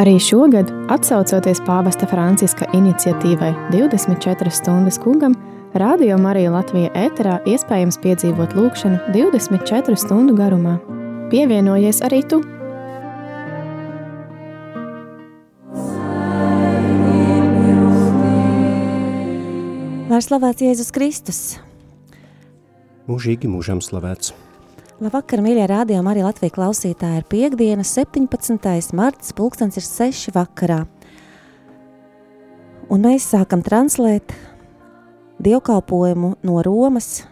Arī šogad, atsaucoties pāvesta Franciska iniciatīvai 24 stundas kungam, Radio Marija Latvija ēterā iespējams piedzīvot lūkšanu 24 stundu garumā. Pievienojies arī tu! Lai slavēts Jēzus Kristus! Mūžīgi mūžam slavēts! Labvakar, mīļie rādījumi, arī Latvijas klausītāji ir piekdiena, 17. marts, pulkstens ir 6 vakarā. Un mēs sākam translēt dievkalpojumu no Romas,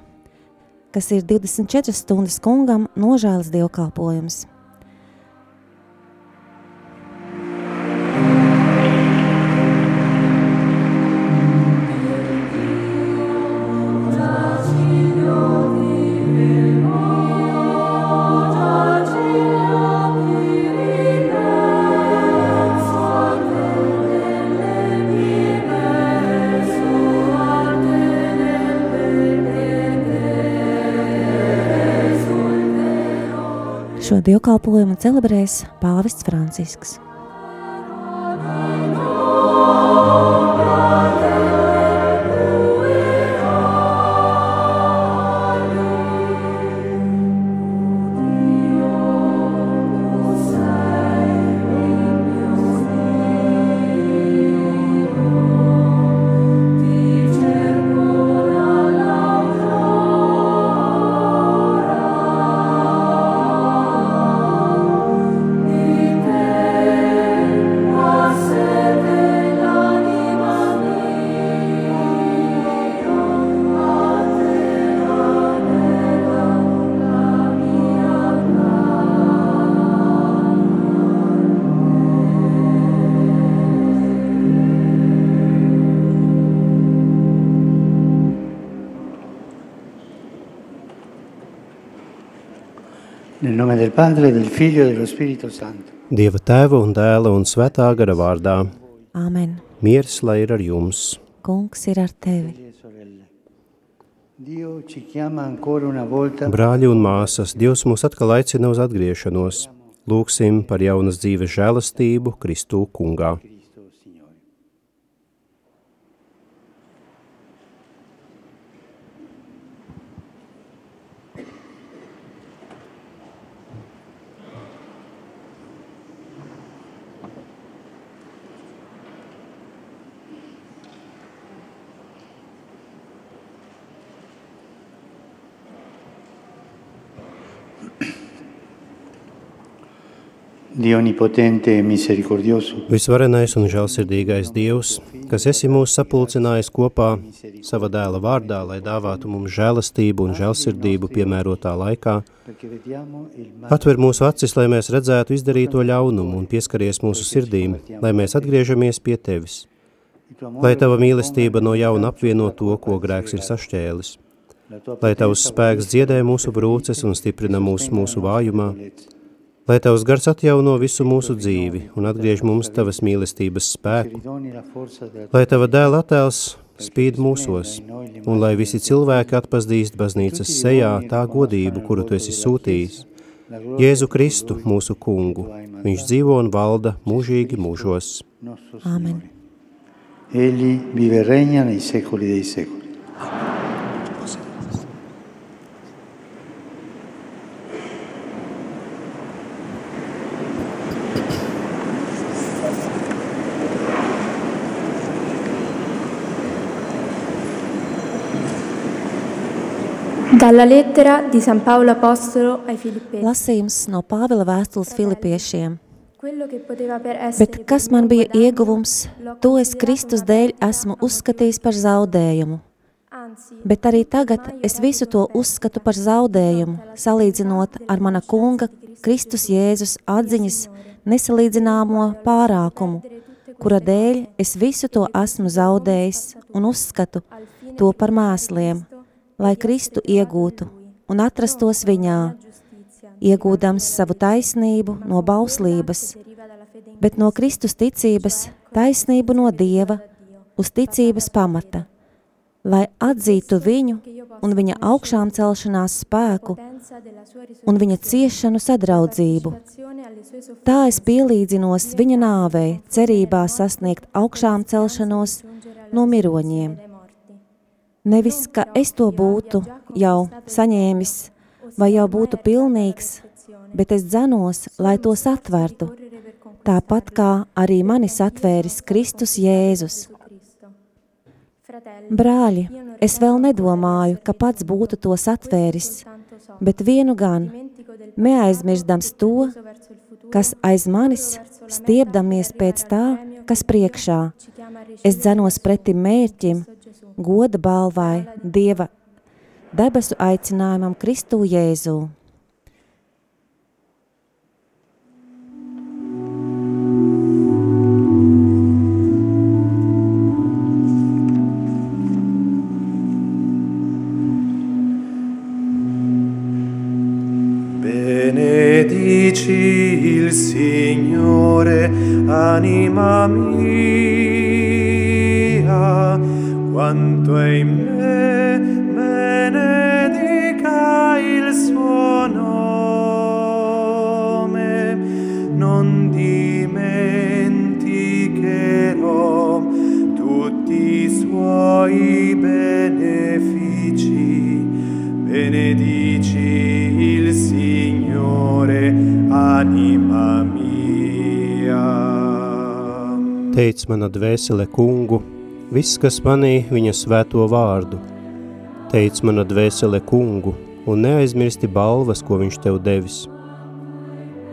kas ir 24 stundas kungam nožēlas dievkalpojums. Šo dievkalpojumu celebrēs Pāvests Francisks. Nome del Padre, del Figlio e dello Spirito Santo. Dieva tēva un dēla un svētā gara vārdā. Āmen. Miers lai ir ar jums. Kungs ir ar tevi. Fratelli sorelle. Dio ci chiama ancora una volta Brāļi un māsas, Dievs mūs atkal aicina uz atgriešanos. Lūksim par jaunas dzīves žēlastību Kristū kungā. Visvarenais un žēlsirdīgais Dievs, kas esi mūs sapulcinājis kopā sava dēla vārdā, lai dāvātu mums žēlastību un žēlsirdību piemērotā laikā, atver mūsu acis, lai mēs redzētu izdarīto ļaunumu un pieskaries mūsu sirdīm, lai mēs atgriežamies pie Tevis. Lai Tava mīlestība no jauna apvieno to, ko grēks ir sašķēlis. Lai Tavs spēks dziedē mūsu brūces un stiprina mūs mūsu vājumā. Lai Tavs gars atjauno visu mūsu dzīvi un atgriež mums Tavas mīlestības spēku. Lai Tava dēla attēls spīd mūsos, un lai visi cilvēki atpazīst baznīcas sejā tā godību, kuru Tu esi sūtījis. Jēzu Kristu, mūsu kungu, viņš dzīvo un valda mūžīgi mūžos. Amen. Signore. Egli vive regna nei secoli dei secoli. Dalla lettera di San Paolo Apostolo ai Filippesi. Lasījums no Pāvila vēstules Filipiešiem. Bet kas man bija ieguvums, to es Kristus dēļ esmu uzskatījis par zaudējumu. Bet arī tagad es visu to uzskatu par zaudējumu, salīdzinot ar mana kunga Kristus Jēzus atziņas nesalīdzināmo pārākumu, kura dēļ es visu to esmu zaudējis un uzskatu to par mēsliem, lai Kristu iegūtu un atrastos viņā, iegūdams savu taisnību no bauslības, bet no Kristus ticības taisnību no Dieva uz ticības pamata, lai atzītu viņu un viņa augšām celšanās spēku un viņa ciešanu sadraudzību. Tā es pielīdzinos viņa nāvei, cerībā sasniegt augšām celšanos no miroņiem. Nevis, ka es to būtu jau saņēmis vai jau būtu pilnīgs, bet es dzenos, lai to satvertu, tāpat kā arī manis atvēris Kristus Jēzus. Brāļi, es vēl nedomāju, ka pats būtu to atvēris, bet vienu gan, neaizmirstams to, kas aiz manis, stiepdamies pēc tā, kas priekšā. Es dzenos pretim mērķim, goda balvai, Dieva debesu aicinājumam Kristu Jēzu. Benedici il Signore, anima mia, quanto è in me, benedica il suo nome. Non dimenticherò tutti i suoi benefici. Benedici il Signore, anima mia. Teic mana dvēsele kungu, viss, kas manī viņa svēto vārdu. Teic mana dvēsele kungu, un neaizmirsti balvas, ko viņš tev devis.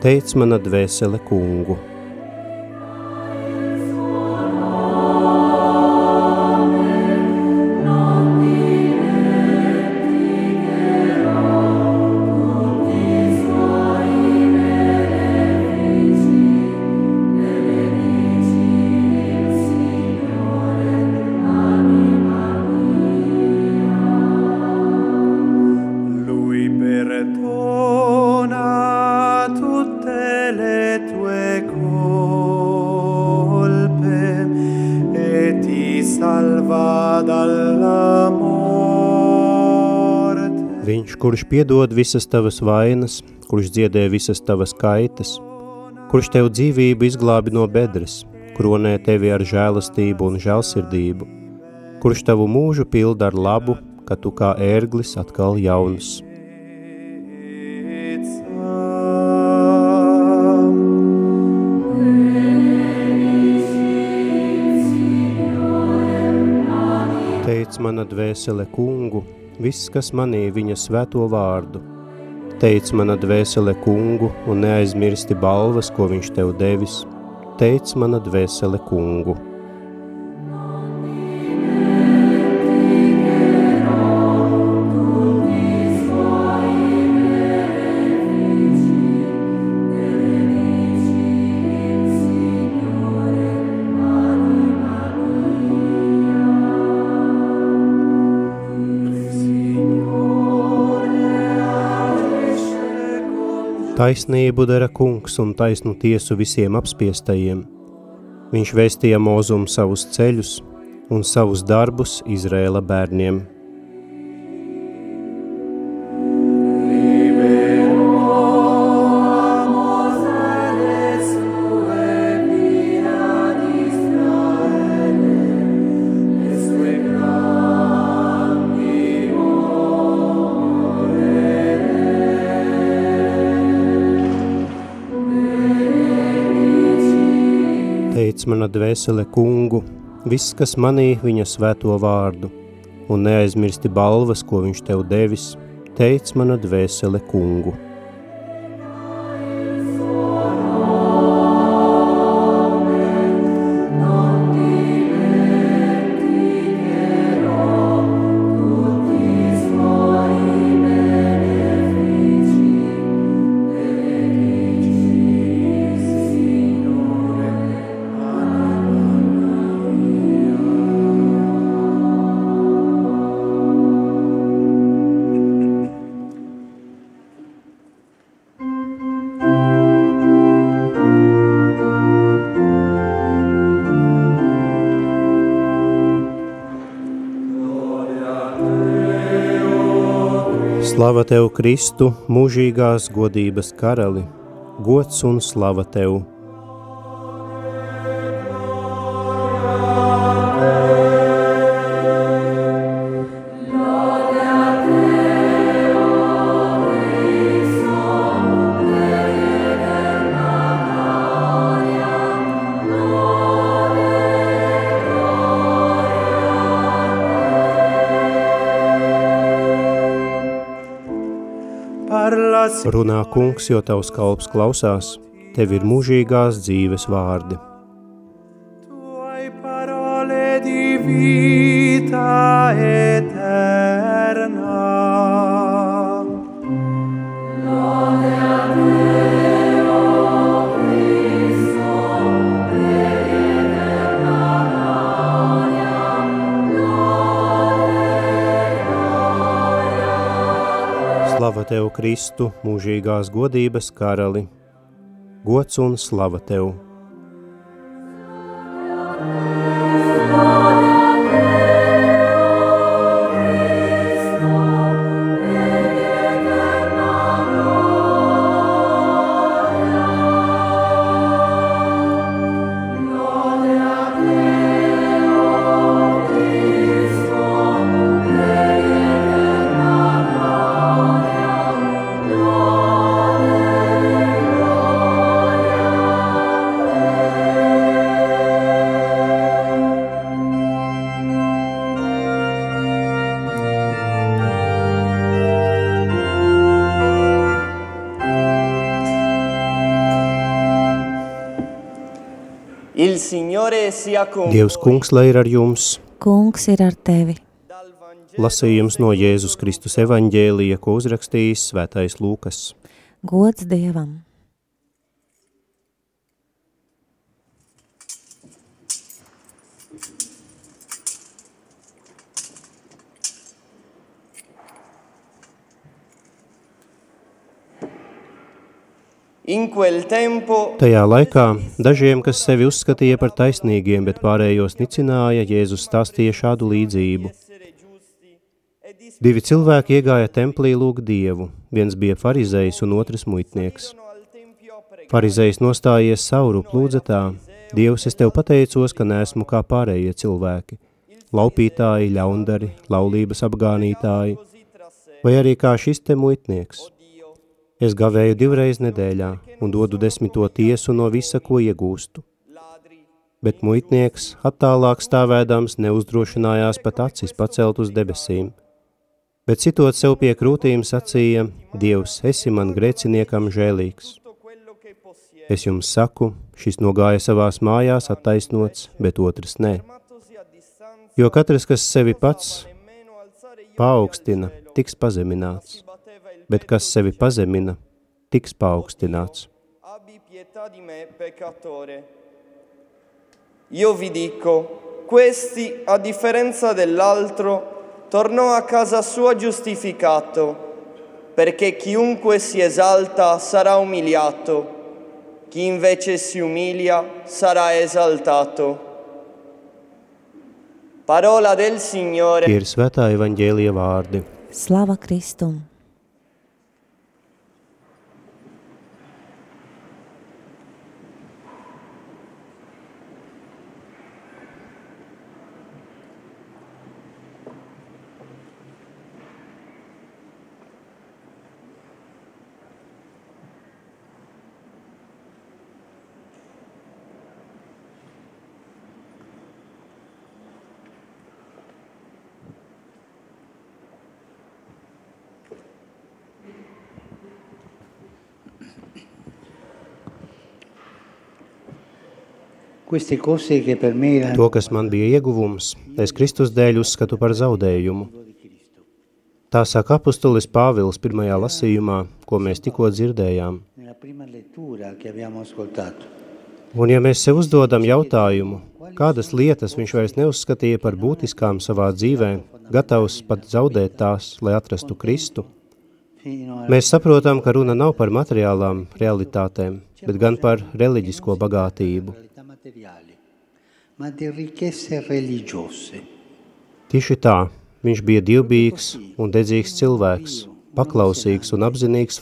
Teic mana dvēsele kungu. Kurš piedod visas tavas vainas, kurš dziedē visas tavas kaitas, kurš tev dzīvību izglābi no bedres, kronē tevi ar žēlastību un žēlsirdību, kurš tavu mūžu pilda ar labu, ka tu kā ērglis atkal jauns. Teic mana dvēsele kungu, viss, kas manī viņa svēto vārdu. Teic mana dvēsele kungu un neaizmirsti balvas, ko viņš tev devis. Teic mana dvēsele kungu. Taisnību dara kungs un taisnu tiesu visiem apspiestajiem. Viņš vēstīja mūzumu savus ceļus un savus darbus Izrēla bērniem. Teic mana dvēsele kungu, viss, kas manī viņa svēto vārdu, un neaizmirsti balvas, ko viņš tev devis, teic mana dvēsele kungu. Slava tev, Kristu, mūžīgās godības karali, gods un slava tev! Runā kungs, jo tavs kalps klausās, tev ir mūžīgās dzīves vārdi. Tuai parole di vita eterna. Tev, Kristu, mūžīgās godības karali, gods un slava tev! Dievs kungs, lai ir ar jums! Kungs ir ar tevi. Lasījums no Jēzus Kristus evaņģēlija, ko uzrakstījis svētais Lūkas. Gods Dievam! Tajā laikā dažiem, kas sevi uzskatīja par taisnīgiem, bet pārējos nicināja, Jēzus stāstīja šādu līdzību. Divi cilvēki iegāja templī lūgt Dievu, viens bija farizējs un otrs muitnieks. Farizējs nostājies sauru plūdza tā, Dievs, es tev pateicos, ka neesmu kā pārējie cilvēki, laupītāji, ļaundari, laulības apgānītāji, vai arī kā šis te muitnieks. Es gavēju divreiz nedēļā un dodu desmito tiesu no visa, ko iegūstu. Bet muitnieks, attālāk stāvēdams, neuzdrošinājās pat acis pacelt uz debesīm. Bet citot sev pie krūtīm sacīja, Dievs, esi man grēciniekam žēlīgs. Es jums saku, šis nogāja savās mājās attaisnots, bet otrs nē. Jo katrs, kas sevi pats paaugstina, tiks pazemināts bet kas sevi pazemina, tiks paaugstināts. abbi pietà di me, peccatore. Io vi dico, questi, a differenza dell'altro, tornò a casa sua giustificato, perché chiunque si esalta sarà umiliato, chi invece si umilia sarà esaltato. Parola del Signore. Tie ir svētā evaņģēlija vārdi. Slava Kristum! To, kas man bija ieguvums, es Kristus dēļ uzskatu par zaudējumu. Tā saka apustulis Pāvils pirmajā lasījumā, ko mēs tikko dzirdējām. Un ja mēs sev uzdodam jautājumu, kādas lietas viņš vairs neuzskatīja par būtiskām savā dzīvē, gatavs pat zaudēt tās, lai atrastu Kristu, mēs saprotam, ka runa nav par materiālām realitātēm, bet gan par reliģisko bagātību. Realtà materiali, ma di ricchezze religiose. Tieši tā, viņš bija dievbijīgs un dedzīgs cilvēks, paklausīgs un apzinīgs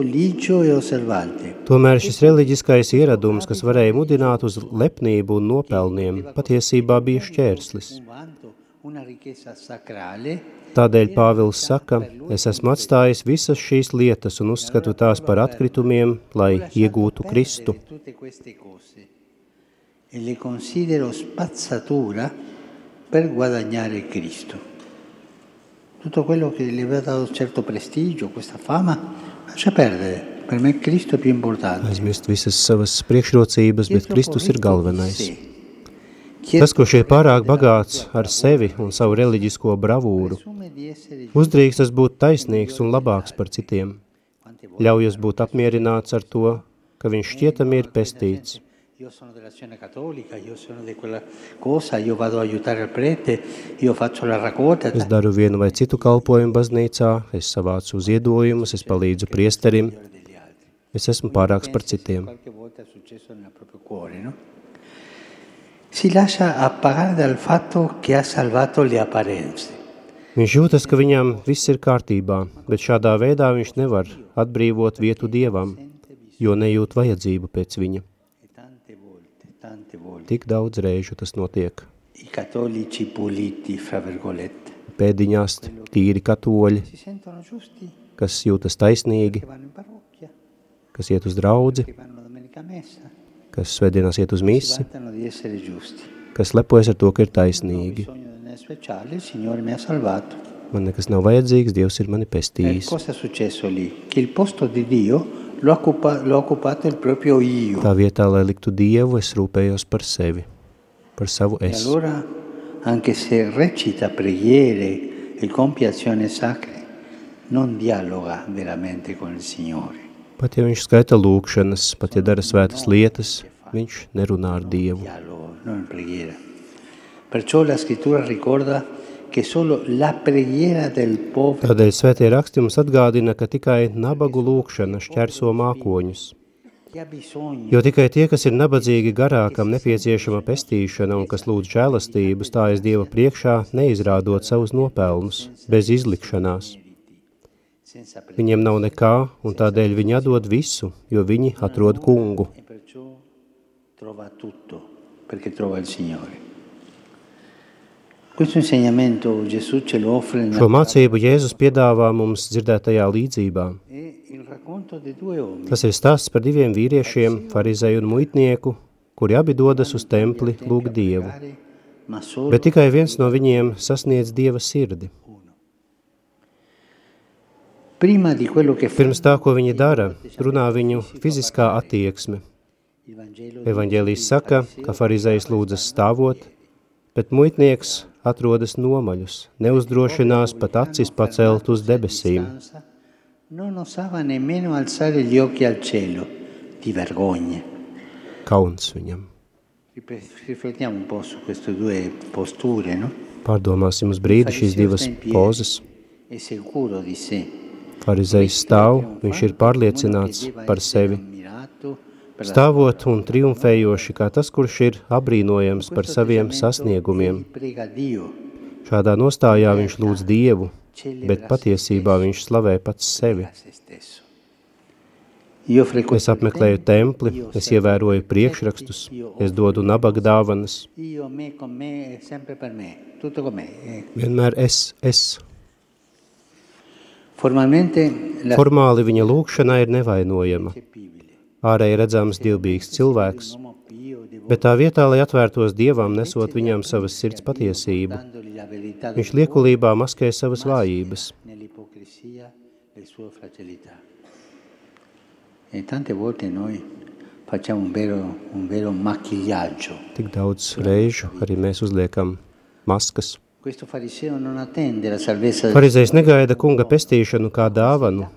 ligio e. Tomēr šis reliģiskais ieradums, kas varēja mudināt uz lepnību un nopelniem, patiesībā bija šķērslis. Tādēļ Pāvils saka, es esmu atstājis visas šīs lietas un uzskatu tās par atkritumiem, lai iegūtu Kristu. e le considero spazzatura per guadagnare Cristo. Tutto quello che le aveva dato certo prestigio, questa fama, lascia perdere. Per me Cristo è più importante. Aizmirst visas savas priekšrocības, bet Kristus ir galvenais. Tas, kurš ir pārāk bagāts ar sevi un savu reliģisko bravūru, uzdrīkstas būt taisnīgs un labāks par citiem. Ļaujas būt apmierināts ar to, ka viņš šķietami ir pestīts. Io sono dell'azione cattolica, io sono di quella cosa, io vado a aiutare il prete, io faccio la raccolta. Es daru vienu vai citu kalpojumu baznīcā, es savācu ziedojumus, es palīdzu priesterim, es esmu pārāks par citiem. Qualche volta è successo nel proprio cuore, no? Si lascia appagare dal fatto che ha salvato le apparenze. Viņš jūtas, ka viņam viss ir kārtībā, bet šādā veidā viņš nevar atbrīvot vietu Dievam, jo nejūt vajadzību pēc viņa. Tik daudz reižu tas notiek. Pēdiņās tīri katoļi, kas jūtas taisnīgi, kas iet uz draudzi, kas svētdienās iet uz si misi, vantano di essere giusti. kas lepojas ar to, ka ir Non ho taisnīgi. bisogno di niente speciale, il Signore mi ha salvato. Man nekas nav vajadzīgs, Dievs ir mani E pestījis. cosa è successo lì? Che il posto di Dio lo ha, occupa- lo ha occupato il proprio io. Tā vietā, lai liktu Dievu, es rūpējos par sevi, par savu E es. allora, anche se recita preghiere e compie azioni sacre, non dialoga veramente con il Signore. Pat ja viņš skaita lūkšanas, pat ja dara svētas lietas, viņš nerunā ar Dievu. Tādēļ svētie raksti mums atgādina, ka tikai nabagu lūkšana šķērso mākoņus. Jo tikai tie, kas ir nabadzīgi garā, kam nepieciešama pestīšana un kas lūdz žēlastību, stājas Dieva priekšā, neizrādot savus nopelnus, bez izlikšanās. Viņiem nav nekā, un tādēļ viņi atdod visu, jo viņi atrod kungu. e Šo mācību Jēzus piedāvā mums dzirdētajā līdzībā. Uomini Tas ir stāsts par diviem vīriešiem, farizēju un muitnieku, kuri abi dodas uz templi lūgt Dievu. Bet tikai viens no viņiem sasniedz Dieva sirdi. prima di quello che fa Pirms tā, ko viņi dara, runā viņu fiziskā attieksme. Evaņģēlijas saka, ka farizējs lūdzas stāvot, bet muitnieks atrodas nomaļus, neuzdrošinās pat acis pacelt uz debesīm. stanza, non osava nemmeno alzare gli occhi al cielo di vergogna. Kauns viņam. Ripre- Riflettiamo un po' su queste due posture, no? Pārdomāsim uz brīdi šīs divas pozas. Farizējs stāv, viņš ir pārliecināts par sevi. Stāvot un triumfējoši, kā tas, kurš ir abrīnojams par saviem sasniegumiem. Šādā nostājā viņš lūdz Dievu, bet patiesībā viņš slavē pats sevi. Es apmeklēju templi, es ievēroju priekšrakstus, es dodu nabaga dāvanas. Io, me, con me, è sempre per me, tutto con me. eh. Vienmēr es, es. Formalmente la Formāli viņa lūkšana ir nevainojama. Ārēji redzams dievbijīgs cilvēks, bet tā vietā, lai atvērtos Dievam, nesot viņam savas sirds patiesību, viņš liekulībā maskē savas vājības. E. Tik daudz reižu arī mēs uzliekam maskas. Farizējs negaida kunga pestīšanu kā dāvanu,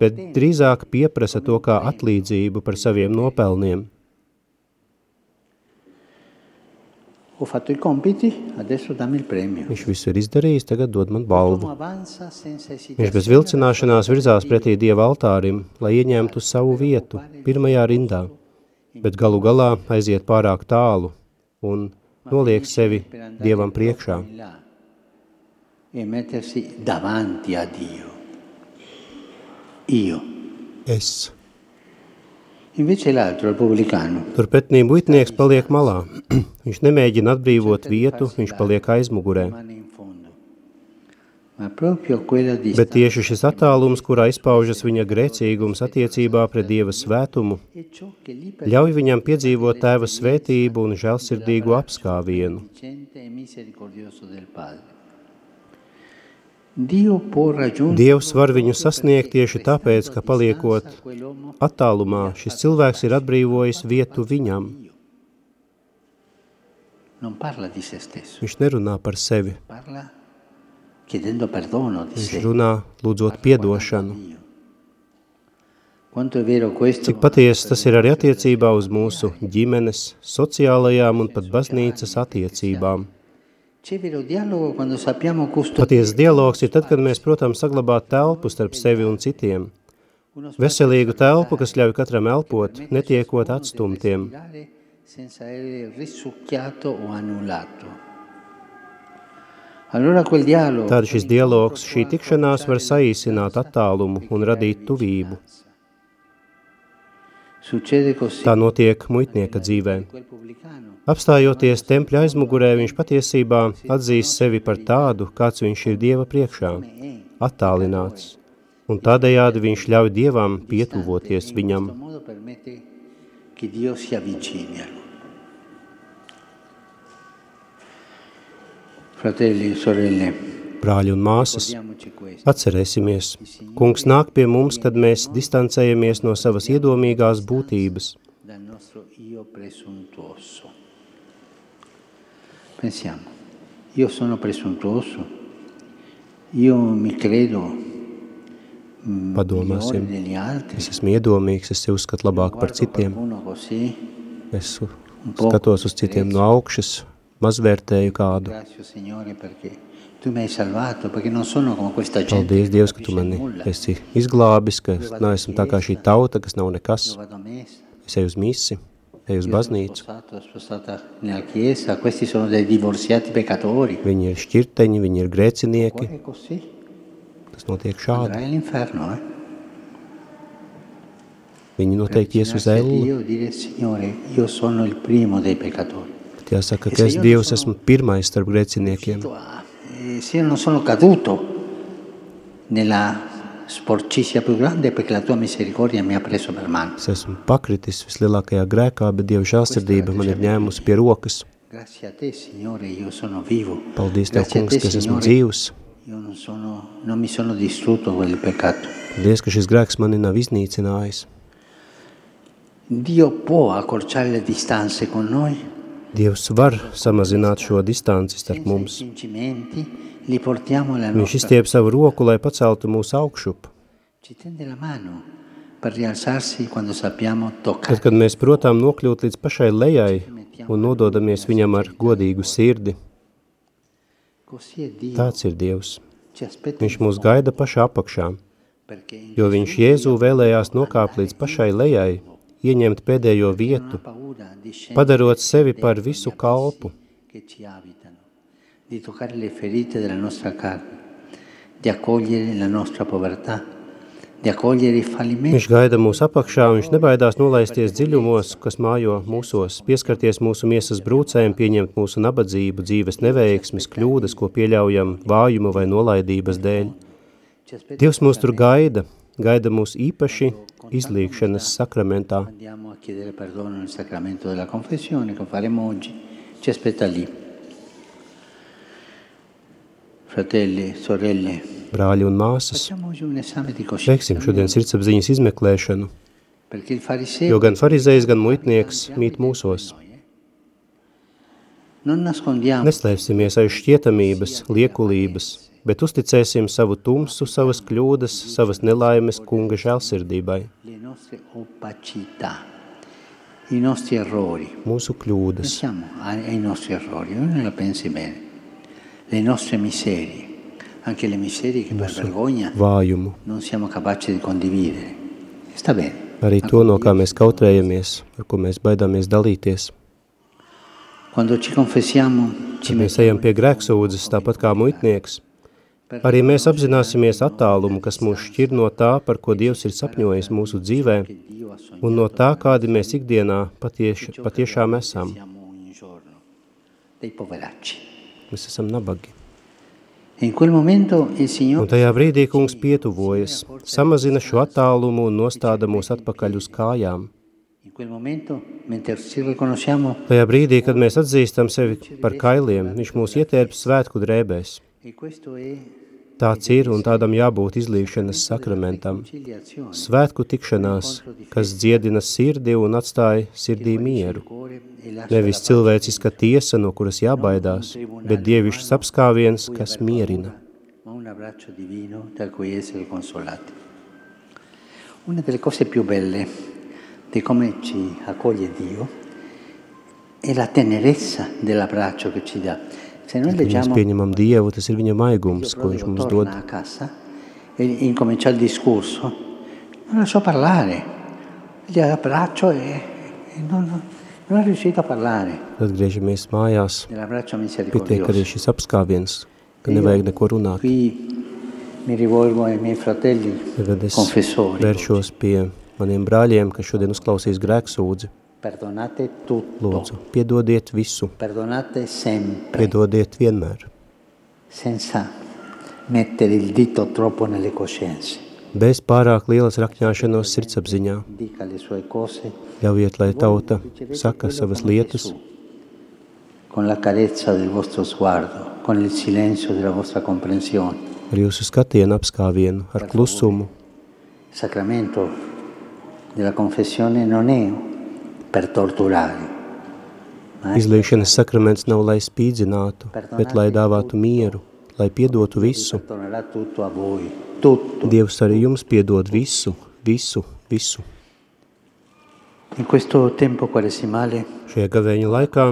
bet drīzāk pieprasa to kā atlīdzību par saviem nopelniem. Viņš visu ir izdarījis, tagad dod man balvu. Viņš bez vilcināšanās virzās pretī Dieva altārim, lai ieņemtu savu vietu pirmajā rindā, bet galu galā aiziet pārāk tālu un noliek sevi Dievam priekšā. E mettersi davanti a Dio. Io. Es. Invece l'altro, il pubblicano, Turpretī muitnieks paliek malā. Viņš nemēģina atbrīvot vietu, viņš paliek aizmugurē. Bet tieši šis attālums, kurā izpaužas viņa grēcīgums attiecībā pret Dieva svētumu, per ļauj viņam piedzīvot tēva svētību un žēlsirdīgu apskāvienu. Beneficente e misericordioso del Padre. Dio può raggiungere Dievs var viņu sasniegt tieši tāpēc, ka paliekot attālumā, šis cilvēks ir atbrīvojis vietu viņam. Viņš nerunā par sevi, viņš runā lūdzot piedošanu. Cik patiesi tas ir arī attiecībā uz mūsu ģimenes, sociālajām un pat baznīcas attiecībām. Patiesas dialogs ir tad, kad mēs, protams, saglabāt telpu starp sevi un citiem. Veselīgu telpu, kas ļauj katram elpot, netiekot atstumtiem. Tad šis dialogs, šī tikšanās var saīsināt attālumu un radīt tuvību. Tā notiek muitnieka dzīvē. Apstājoties tempļa aizmugurē, viņš patiesībā atzīst sevi par tādu, kāds viņš ir Dieva priekšā, attālināts. Un tādējādi viņš ļauj Dievam pietuvoties viņam. Fratelli sorelle, Brāļi un māsas, atcerēsimies, kungs nāk pie mums, kad mēs distancējamies no savas iedomīgās būtības. Pensiamo, io sono presuntuoso, io mi credo Padomāsim. Es esmu iedomīgs, es sevi uzskatu labāk par citiem. Es skatos uz citiem no augšas, mazvērtēju kādu. Ringrazio Signore perché tu mi hai salvato, perché non sono come questa gente Paldies, Dievs, ka tu mani esi izglābis, ka es neesmu tā kā šī tauta, kas nav nekas. Es eju uz misi, eju uz baznīcu. sposato, sposata nella chiesa, questi sono dei divorziati peccatori. Viņi ir šķirteņi, viņi ir grēcinieki. Tas notiek šādi. eh? Viņi noteikti ies uz Avvicinarsi a elli. Dio e dire Signore, io sono il primo dei peccatori. Bet jāsaka, ka es Dievs esmu pirmais starp grēciniekiem. Se io non sono caduto nella sporcizia più grande perché la tua misericordia mi ha preso per mano. Es esmu pakritis vislielākajā grēkā, bet Dieva žēlsirdība man ir ņēmusi pie rokas. Te, Signore, io sono vivo. Paldies Tev, kungs, te, ka es esmu dzīvs. io non, sono, non mi sono distrutto quel peccato. Paldies, ka šis grēks mani nav iznīcinājis. Dio può accorciare le distanze con noi Dievs var samazināt šo distanci starp mums. Viņš izstiep savu roku, lai paceltu mūsu augšup. Ci tende la mano per rialzarsi quando sappiamo Tad, kad mēs protām nokļūt līdz pašai lejai un nododamies viņam ar godīgu sirdi, tāds ir Dievs. Viņš mūs gaida pašā apakšā, jo viņš Jēzu vēlējās nokāpt līdz pašai lejai, ieņemt pēdējo vietu, padarot sevi dentro par visu kalpu, di toccare le ferite della nostra carne, di accogliere la nostra povertà, di accogliere i fallimenti, Viņš gaida mūs apakšā, viņš nebaidās nolaisties dziļumos, kas mājo mūsos, pieskarties mūsu miesas brūcēm, pieņemt mūsu nabadzību, dzīves neveiksmes, kļūdas, ko pieļaujam vājumu vai nolaidības dēļ. Dievs mūs tur gaida, gaida mūs īpaši izlīkšanas sakramentā. Andiamo a chiedere perdono nel sacramento della confessione che faremo oggi, ci aspetta lì. Fratelli, sorelle, Brāļi un māsas, veiksim šodien sirdsapziņas izmeklēšanu, jo gan farizējs, gan muitnieks mīt mūsos. nascondiamo Neslēpsimies aiz šķietamības, liekulības, bet uzticēsim savu tumsu, savas kļūdas, savas nelaimes kunga žēlsirdībai, mūsu kļūdas, Vergogna vājumu, non siamo capaci di condividere. Sta bene. arī to, no kā mēs kautrējamies, ar ko mēs baidāmies dalīties. Quando ci confessiamo, ci Kad mēs ejam pie grēksūdzes, tāpat kā muitnieks, Arī mēs apzināsimies attālumu, kas mūs šķir no tā, par ko Dievs ir sapņojis mūsu dzīvē, un no tā, kādi mēs ikdienā patieš, patiešām esam. Mēs esam nabagi. Un tajā brīdī kungs pietuvojas, samazina šo attālumu un nostāda mūs atpakaļ uz kājām. Tajā brīdī, kad mēs atzīstam sevi par kailiem, viņš mūs ietērps svētku drēbēs. Tāds ir un tādam jābūt izlīšanas sakramentam. Svētku tikšanās, kas dziedina sirdi un atstāja sirdī mieru. Nevis cilvēciska tiesa, no kuras jābaidās, bet dievišķs apskāviens, kas mierina. Una delle cose più belle di come ci accoglie Dio è la tenerezza dell'abbraccio che ci dà. Kad mēs pieņemam Dievu, tas ir viņa maigums, ko viņš mums dod. Incomincia il discorso, non la so parlare, gli abbraccio e, e non, non è riuscito a parlare. Atgriežamies mājās, pietiek arī šis apskāviens, ka nevajag neko runāt. Mi rivolgo ai miei fratelli es vēršos pie maniem brāļiem, kas šodien uzklausīs grēksūdzi. Perdonate tutto. Lūdzu, piedodiet visu. Perdonate sempre. Piedodiet vienmēr. Senza mettere il dito troppo nelle coscienze. Bez pārāk lielas rakņāšanos sirdsapziņā. Ļaujiet, lai tauta saka savas lietas. Con la carezza del vostro sguardo, con il silenzio della vostra comprensione. Ar jūsu skatienu apskāvienu, ar klusumu. Sacramento della confessione non è per torturare. Izlīšanas sakraments nav, lai spīdzinātu, bet lai dāvātu mieru, lai piedotu visu. Dievs arī jums piedod visu, visu, visu. Šajā gavēņa laikā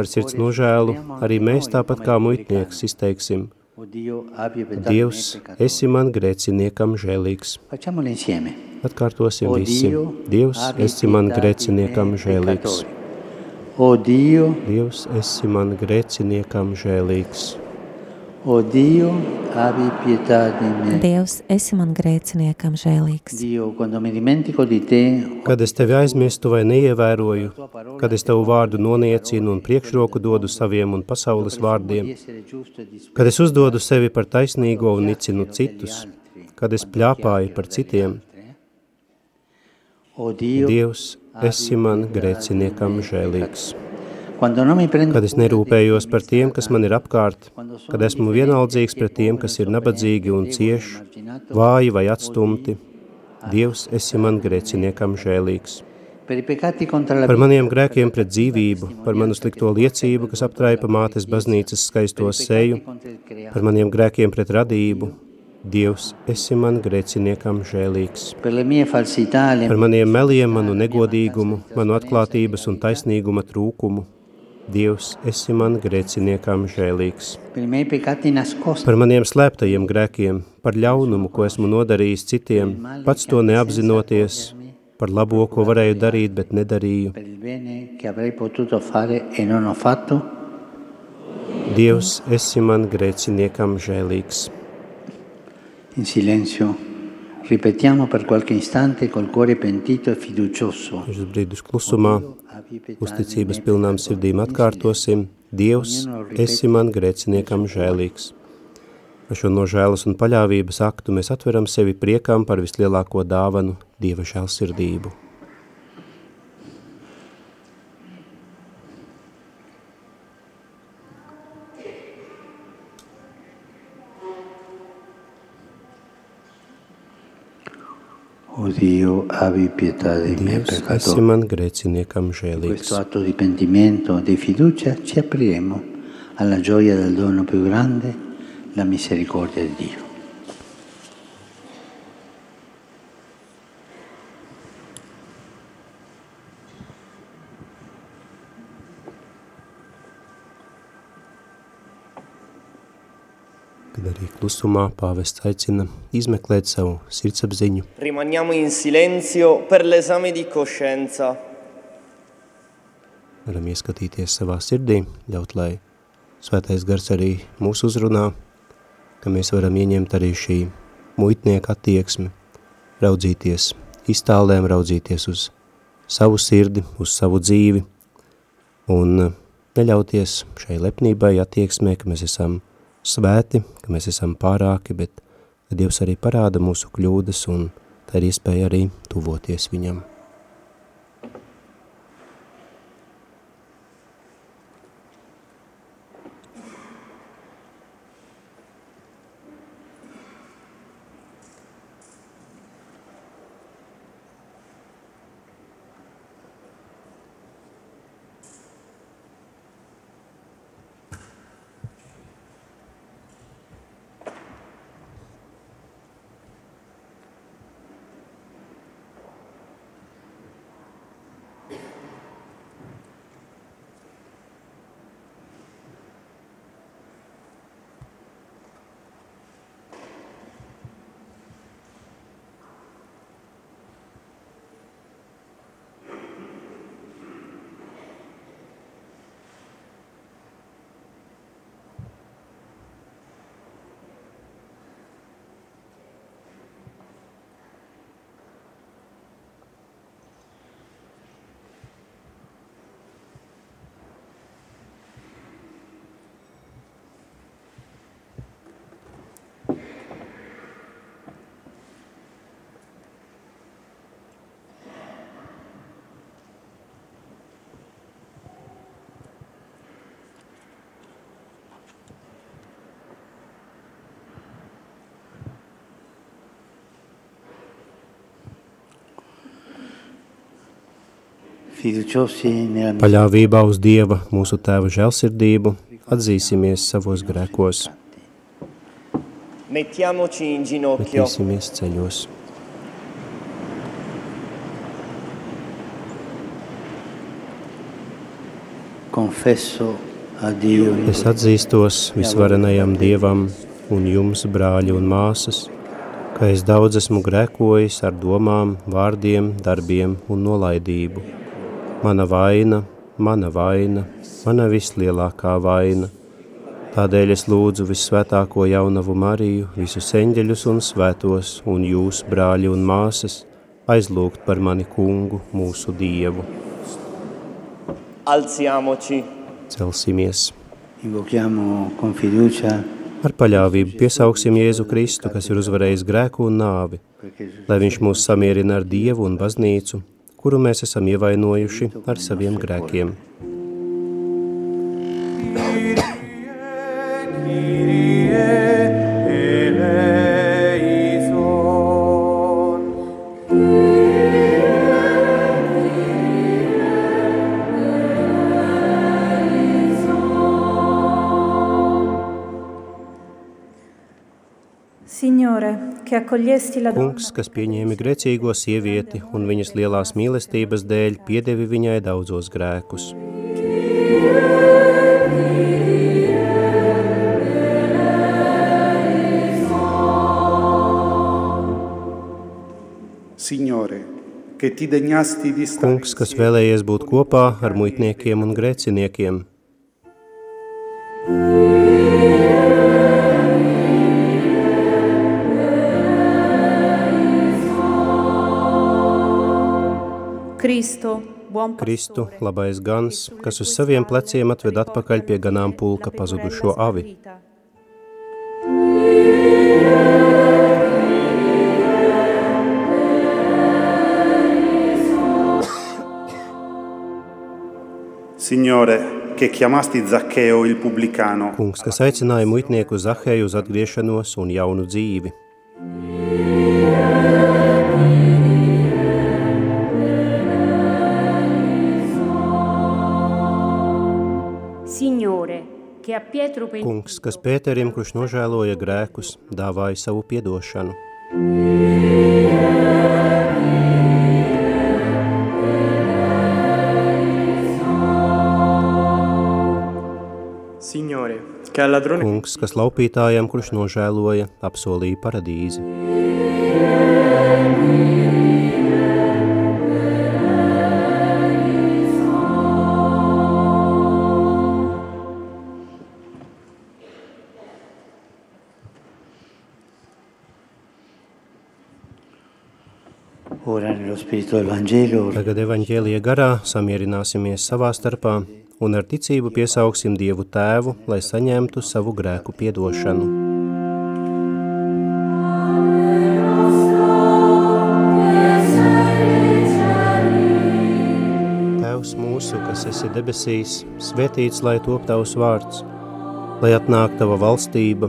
ar sirds nožēlu arī mēs tāpat kā muitnieks izteiksim Dievs, esi man grēciniekam žēlīgs. facciamolo insieme. Atkārtosim visi. Dievs, esi man grēciniekam žēlīgs. O Dio, Dievs, esi man grēciniekam žēlīgs. o Dio, abbi pietà di me. Dievs, esi man grēciniekam žēlīgs. Dio, quando mi dimentico di te, Kad es tevi aizmirstu vai neievēroju, kad es tavu vārdu noniecinu un priekšroku dodu saviem un pasaules vārdiem, kad es uzdodu sevi par taisnīgo un nicinu citus, kad es pļāpāju par citiem, Dievs, esi man grēciniekam žēlīgs. Kad es nerūpējos par tiem, kas man ir apkārt, kad esmu vienaldzīgs pret tiem, kas ir nabadzīgi un cieši, vāji vai atstumti, Dievs, esi man grēciniekam žēlīgs. Par maniem grēkiem pret dzīvību, par manu slikto liecību, kas aptraipa mātes baznīcas skaisto seju, par maniem grēkiem pret radību, Dievs, esi man grēciniekam žēlīgs. Par maniem meliem, manu negodīgumu, manu atklātības un taisnīguma trūkumu, Dievs, esi man grēciniekam žēlīgs. Par maniem slēptajiem grēkiem, par ļaunumu, ko esmu nodarījis citiem, pats to neapzinoties, par labo, ko varēju darīt, bet nedarīju. e Dievs, esi man grēciniekam žēlīgs. In silenzio ripetiamo per qualche istante col cuore pentito e fiducioso. Dažus brīdus klusumā, uzticības pilnām sirdīm atkārtosim, Dievs, esi man grēciniekam žēlīgs. Ar šo nožēlas un paļāvības aktu mēs atveram sevi priekām par vislielāko dāvanu Dieva žēlsirdību. O Dio, abbi pietà dei miei Dievs, esi peccatori. man grēciniekam In žēlīgs. questo atto di pentimento e di fiducia ci apriremo alla gioia del dono più grande, la misericordia di Dio. Kad arī klusumā pāvests aicina izmeklēt savu sirdsapziņu, Rimaniamo in silenzio per l'esame di coscienza. varam ieskatīties savā sirdī, ļaut, lai svētais gars arī mūs uzrunā, ka mēs varam ieņemt arī šī muitnieka attieksmi, raudzīties iztālēm, raudzīties uz savu sirdi, uz savu dzīvi un neļauties šai lepnībai attieksmē, ka mēs esam svēti, ka mēs esam pārāki, bet Dievs arī parāda mūsu kļūdas un tā ir iespēja arī tuvoties viņam. Paļāvībā uz Dieva, mūsu Tēva žēlsirdību, atzīsimies savos grēkos, Mettiamoci in ginocchio. metīsimies ceļos. confesso a Dio Es atzīstos visvarenajam Dievam un jums, brāļi un māsas, ka es daudz esmu grēkojis ar domām, vārdiem, darbiem un nolaidību. Mana vaina, mana vaina, mana vislielākā vaina. Tādēļ es lūdzu vissvētāko jaunavu Mariju, visus eņģeļus un svētos un jūs, brāļi un māsas, aizlūgt par mani kungu, mūsu Dievu. Alziamoci. Celsimies! invochiamo con fiducia Ar paļāvību piesauksim Jēzu Kristu, kas ir uzvarējis grēku un nāvi, lai viņš mūs samierina ar Dievu un baznīcu, kuru mēs esam ievainojuši ar saviem grēkiem. Kyrie Kungs, kas pieņēma grēcīgo sievieti un viņas lielās mīlestības dēļ piedevi viņai daudzos grēkus. Signore, che ti degnasti di stare Kungs, kas vēlējies būt kopā ar muitniekiem un grēciniekiem, Cristo, buon Kristu, labais gans, kas uz saviem pleciem atved atpakaļ pie ganām pulka pazudušo avi. Signore, che chiamasti Zaccheo il pubblicano Kungs, kas aicināja muitnieku Zahēju uz atgriešanos un jaunu dzīvi. Kungs, kas Pēterim, kurš nožēloja grēkus, dāvāja savu piedošanu. Signore, Kungs, kas laupītājam, kurš nožēloja, apsolīja paradīzi. Tagad evaņģēlija garā samierināsimies savā starpā un ar ticību piesauksim Dievu Tēvu, lai saņemtu savu grēku piedošanu. Tēvs mūsu, kas esi debesīs, svētīts, lai top tavs vārds, lai atnāk tava valstība,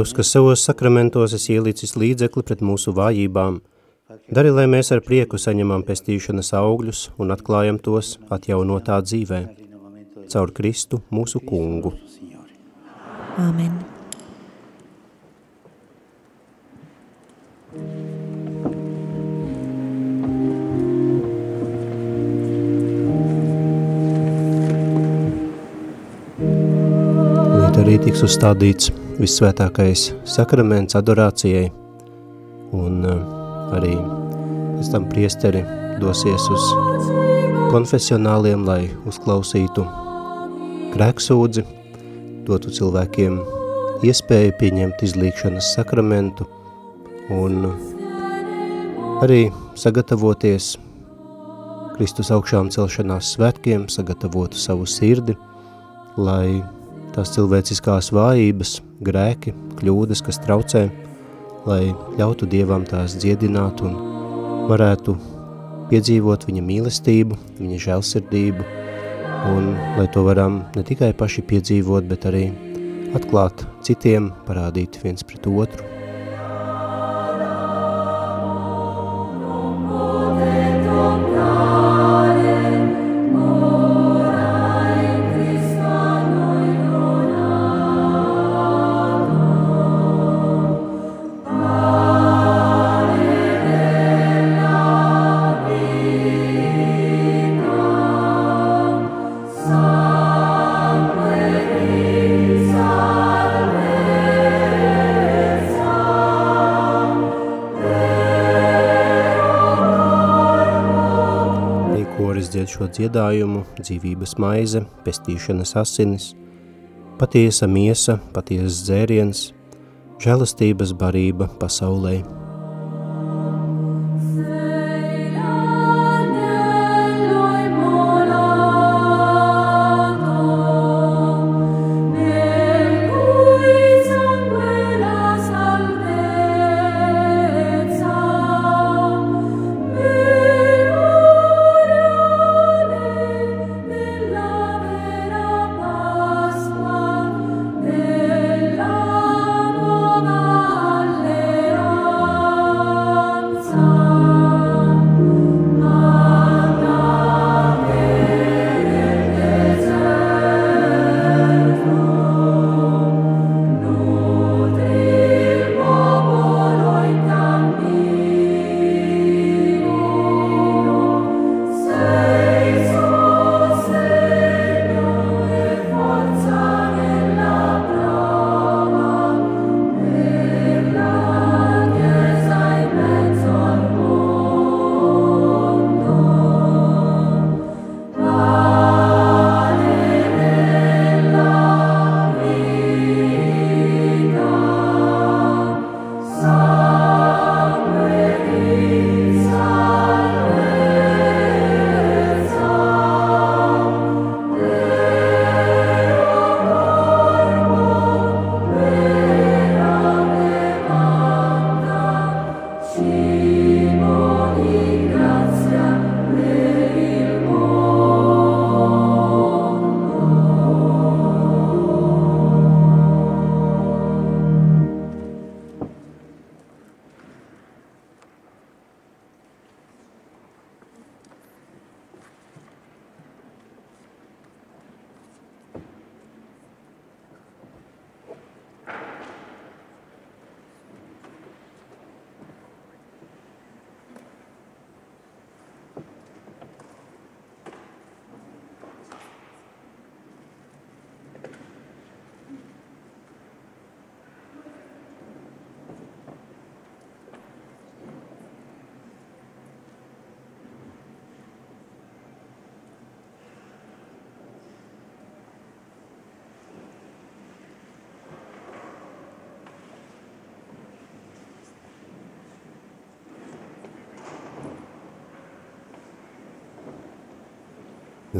Dievs, kas savos sakramentos esi ielicis līdzekli pret mūsu vājībām, dari, lai mēs ar prieku saņemam pestīšanas augļus un atklājam tos atjaunotā dzīvē, caur Kristu mūsu kungu. Āmen. Līdz arī tiks uzstādīts vissvētākais sakraments adorācijai, un uh, arī pēc tam priesteri dosies uz konfesionāliem, lai uzklausītu grēksūdzi, dotu cilvēkiem iespēju pieņemt izlīkšanas sakramentu un arī sagatavoties Kristus augšām celšanās svētkiem, sagatavotu savu sirdi, lai tās cilvēciskās vājības, grēki, kļūdas, kas traucē, lai ļautu Dievam tās dziedināt un varētu piedzīvot viņa mīlestību, viņa žēlsirdību, un lai to varam ne tikai paši piedzīvot, bet arī atklāt citiem, parādīt viens pret otru. Dziedājumu, dzīvības maize, pestīšanas asinis, patiesa miesa, patiesas dzēriens, žēlastības barība pasaulē.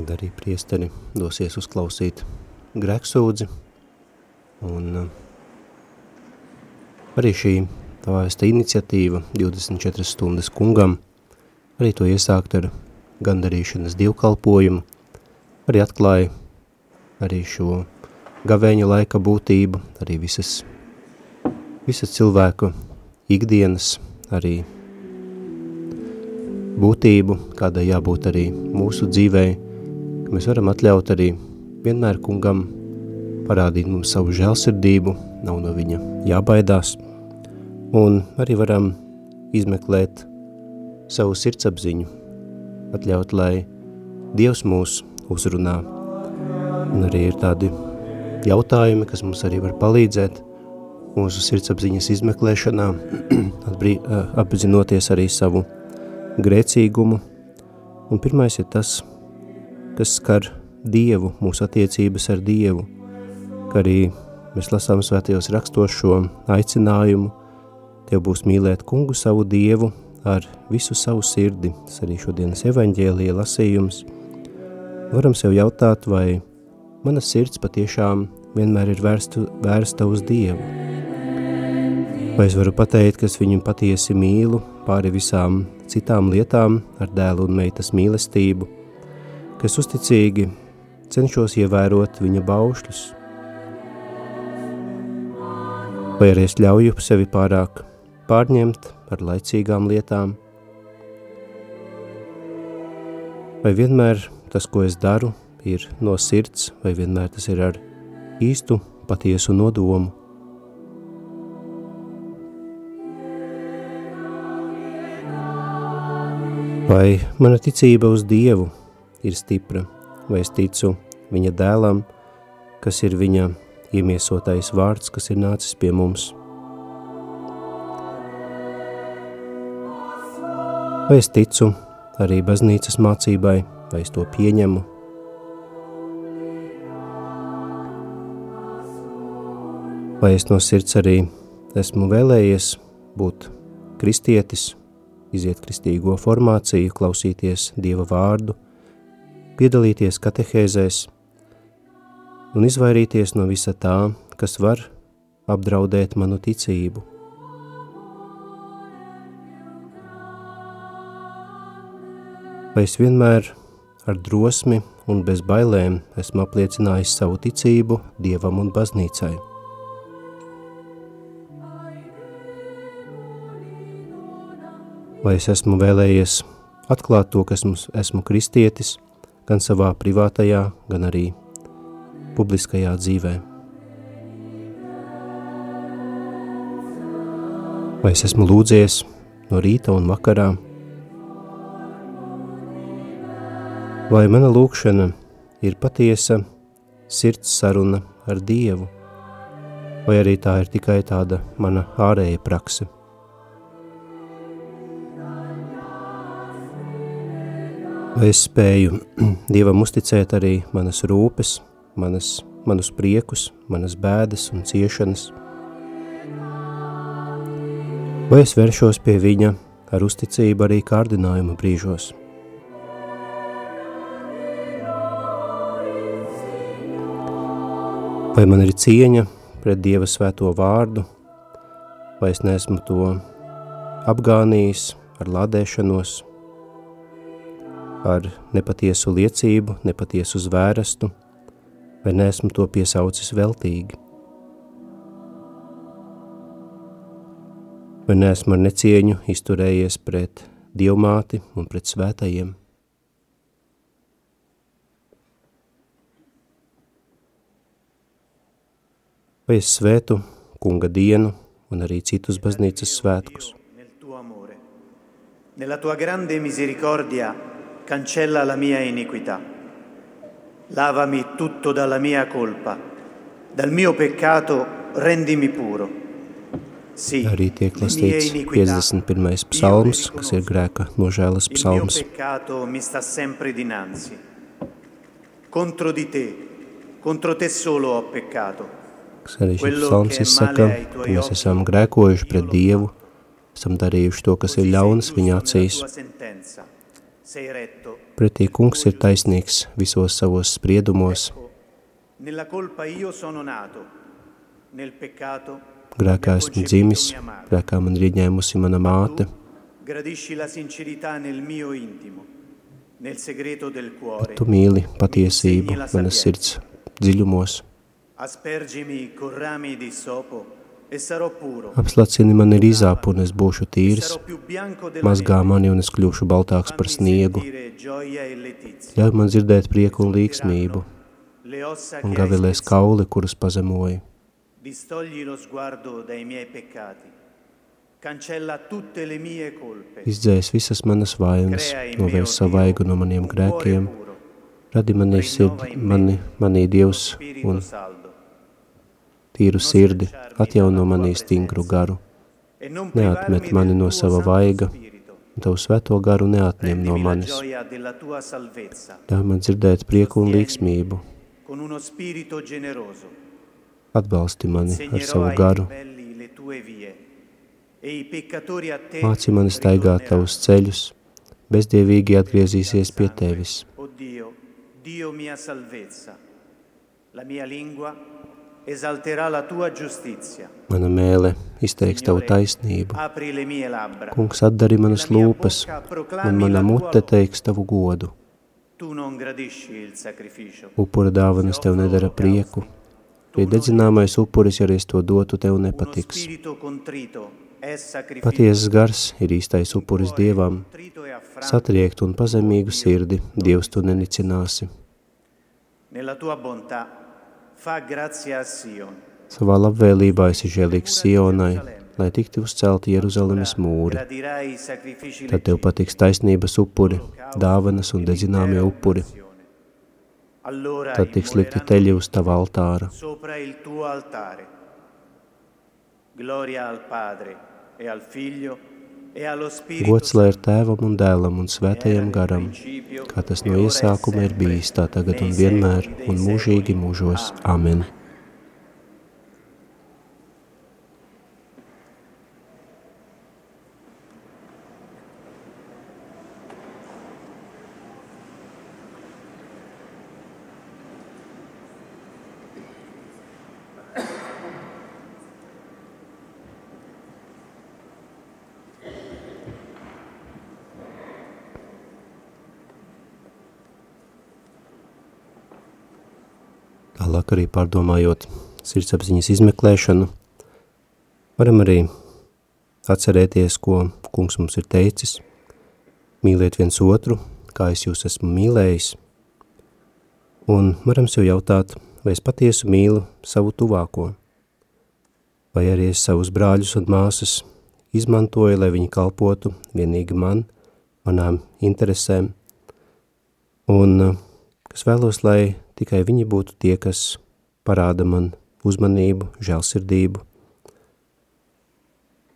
Tad arī priesteri dosies uzklausīt grēksūdzi. Un uh, arī šī pāvesta iniciatīva 24 stundas kungam, arī to iesākt ar gandarīšanas divkalpojumu, arī atklāja arī šo gavēņa laika būtību, arī visas, visas cilvēku ikdienas, arī būtību, kādai jābūt arī mūsu dzīvei, ka mēs varam atļaut arī vienmēr kungam parādīt mums savu žēlsirdību, nav no viņa jābaidās, un arī varam izmeklēt savu sirdsapziņu, atļaut, lai Dievs mūs uzrunā. Un arī ir tādi jautājumi, kas mums arī var palīdzēt mūsu sirdsapziņas izmeklēšanā, apzinoties arī savu grēcīgumu. Un pirmais ir tas, kas skar Dievu, mūsu attiecības ar Dievu, ka arī mēs lasām svētajos rakstos šo aicinājumu, Tev būs mīlēt kungu savu Dievu ar visu savu sirdi, tas arī šodienas evaņģēlija lasījums. Varam sev jautāt, vai mana sirds patiešām vienmēr ir vērsta, vērsta uz Dievu. Vai es varu pateikt, ka es viņu patiesi mīlu pāri visām citām lietām ar dēlu un meitas mīlestību, ka es uzticīgi cenšos ievērot viņa baušļus. Vai arī es ļauju sevi pārāk pārņemt ar laicīgām lietām? Vai vienmēr tas, ko es daru, ir no sirds, vai vienmēr tas ir ar īstu, patiesu nodomu? Vai mana ticība uz Dievu ir stipra? vai es ticu viņa dēlam, kas ir viņa iemiesotais vārds, kas ir nācis pie mums. Vai es ticu arī baznīcas mācībai, vai es to pieņemu? Vai es no sirds arī esmu vēlējies būt kristietis, iziet kristīgo formāciju, klausīties Dieva vārdu – piedalīties katehēzēs un izvairīties no visa tā, kas var apdraudēt manu ticību. Vai es vienmēr ar drosmi un bez bailēm esmu apliecinājis savu ticību Dievam un baznīcai? Vai es esmu vēlējies atklāt to, ka esmu, esmu kristietis – gan savā privātajā, gan arī publiskajā dzīvē. Vai es esmu lūdzies no rīta un vakarā? Vai mana lūkšana ir patiesa sirds saruna ar Dievu, vai arī tā ir tikai tāda mana ārēja prakse? Vai es spēju Dievam uzticēt arī manas rūpes, manas, manus priekus, manas bēdas un ciešanas? Vai es vēršos pie viņa ar uzticību arī kārdinājuma brīžos? Vai man ir cieņa pret Dieva svēto vārdu, vai es neesmu to apgānījis ar lādēšanos, ar nepatiesu liecību, nepatiesu zvērestu, vai neesmu to piesaucis veltīgi. Vai neesmu ar necieņu izturējies pret dievmāti un pret svētajiem. Vai es svētu kunga dienu un arī citus baznīcas svētkus. Nella tua grande misericordia cancella la mia iniquità. Lavami tutto dalla mia colpa. Dal mio peccato rendimi puro. Sì, Arī tiek lasīts 51. psalms, kas ir grēka nožēlas psalms. Il mio peccato mi sta sempre dinanzi. Contro di te, contro te solo ho peccato. Kas arī šis psalms izsaka, ka mēs esam grēkojuši pret Dievu, esam darījuši to, kas ir ļauns viņa acīs. Pretī kungs ir taisnīgs visos savos spriedumos. Nella colpa io sono nato, nel peccato Grēkā esmu dzimis, grēkā man ir ieņēmusi mana māte. gradisci la sincerità nel mio intimo, nel segreto del cuore. Tu mīli patiesību manas sirds dziļumos. Aspergimi con rami di sopo. Apslacini man ir izāpu un es būšu tīrs. Mazgā mani un es kļūšu baltāks par sniegu. E. Ļauj man dzirdēt prieku un līksmību un gavilēs kauli, kurus pazemoju. Izdzēs visas manas vainas, novērs savu vaigu no maniem grēkiem. Radi manī sirdi, mani, manī Dievs un tīru sirdi, atjauno manī stingru garu. Neatmet mani no sava vaiga, un tavu svēto garu neatņem no manis. Ļauj man dzirdēt prieku un līksmību. Atbalsti mani ar savu garu. Māci mani staigāt tavus ceļus, bezdievīgi atgriezīsies pie tevis. Dio mia salvezza. La mia lingua esalterà la tua giustizia. Mana mēle izteiks tavu taisnību. Kungs atdari manas lūpas, un mana mute teiks tavu godu. Tu non gradisci il sacrificio. Upura dāvanas tev nedara prieku. Pie dedzināmais upuris, ja es to dotu, tev nepatiks. Patiesas gars ir īstais upuris Dievam. Satriekt un pazemīgu sirdi Dievs tu nenicināsi. Nella tua bontà Savā labvēlībā esi žēlīgs Sionai, lai tiktu uzcelti Jeruzalemes mūri. Tad tev patiks taisnības upuri, dāvanas un dedzināmie upuri. Tad tiks likti teļi uz tava altāra. Gloria al Padre e al Figlio Gods lai ir tēvam un dēlam un svētajam garam, kā tas no iesākuma ir bijis, tā tagad un vienmēr un mūžīgi mūžos. Amen. Tālāk arī pārdomājot sirdsapziņas izmeklēšanu, varam arī atcerēties, ko kungs mums ir teicis. Mīliet viens otru, kā es jūs esmu mīlējis. Un varam sev jautāt, vai es patiesu mīlu savu tuvāko, vai arī es savus brāļus un māsas izmantoju, lai viņi kalpotu vienīgi man, manām interesēm, un uh, kas vēlos, lai tikai viņi būtu tie, kas parāda man uzmanību, žēlsirdību.